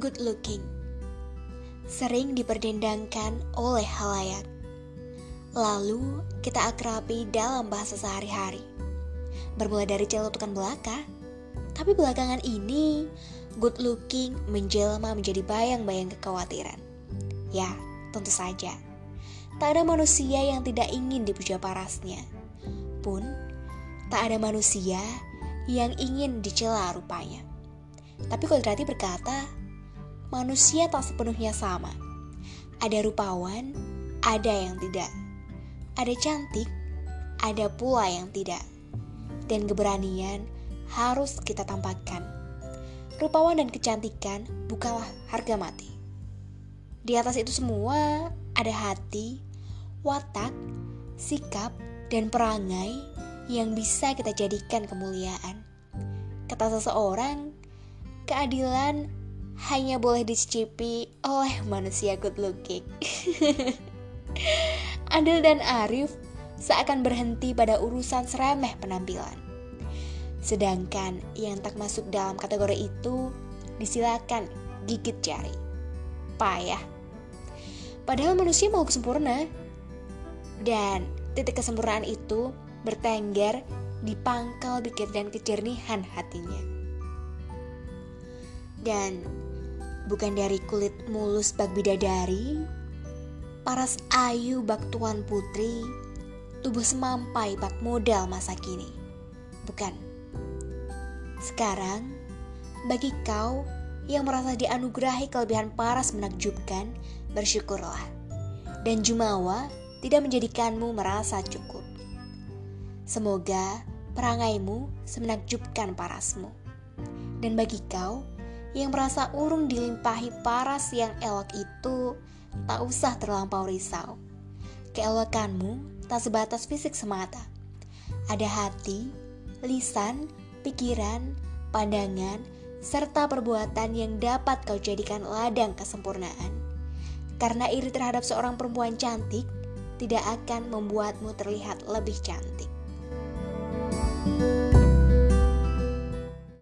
good looking sering diperdendangkan oleh halayak. Lalu kita akrabi dalam bahasa sehari-hari. Bermula dari celutukan belaka, tapi belakangan ini good looking menjelma menjadi bayang-bayang kekhawatiran. Ya, tentu saja. Tak ada manusia yang tidak ingin dipuja parasnya. Pun, tak ada manusia yang ingin dicela rupanya. Tapi Kodrati berkata, manusia tak sepenuhnya sama. Ada rupawan, ada yang tidak. Ada cantik, ada pula yang tidak. Dan keberanian harus kita tampakkan. Rupawan dan kecantikan bukanlah harga mati. Di atas itu semua ada hati, watak, sikap, dan perangai yang bisa kita jadikan kemuliaan. Kata seseorang, keadilan hanya boleh dicicipi oleh manusia good looking. Adil dan Arif seakan berhenti pada urusan seremeh penampilan. Sedangkan yang tak masuk dalam kategori itu disilakan gigit jari. Payah. Padahal manusia mau sempurna. Dan titik kesempurnaan itu bertengger di pangkal pikir dan kejernihan hatinya. Dan bukan dari kulit mulus bak bidadari, paras ayu bak tuan putri, tubuh semampai bak modal masa kini. Bukan. Sekarang, bagi kau yang merasa dianugerahi kelebihan paras menakjubkan, bersyukurlah. Dan jumawa tidak menjadikanmu merasa cukup. Semoga perangaimu semenakjubkan parasmu. Dan bagi kau yang merasa urung dilimpahi paras yang elok itu, tak usah terlampau risau. Keelokanmu tak sebatas fisik semata. Ada hati, lisan, pikiran, pandangan, serta perbuatan yang dapat kau jadikan ladang kesempurnaan. Karena iri terhadap seorang perempuan cantik tidak akan membuatmu terlihat lebih cantik. thank you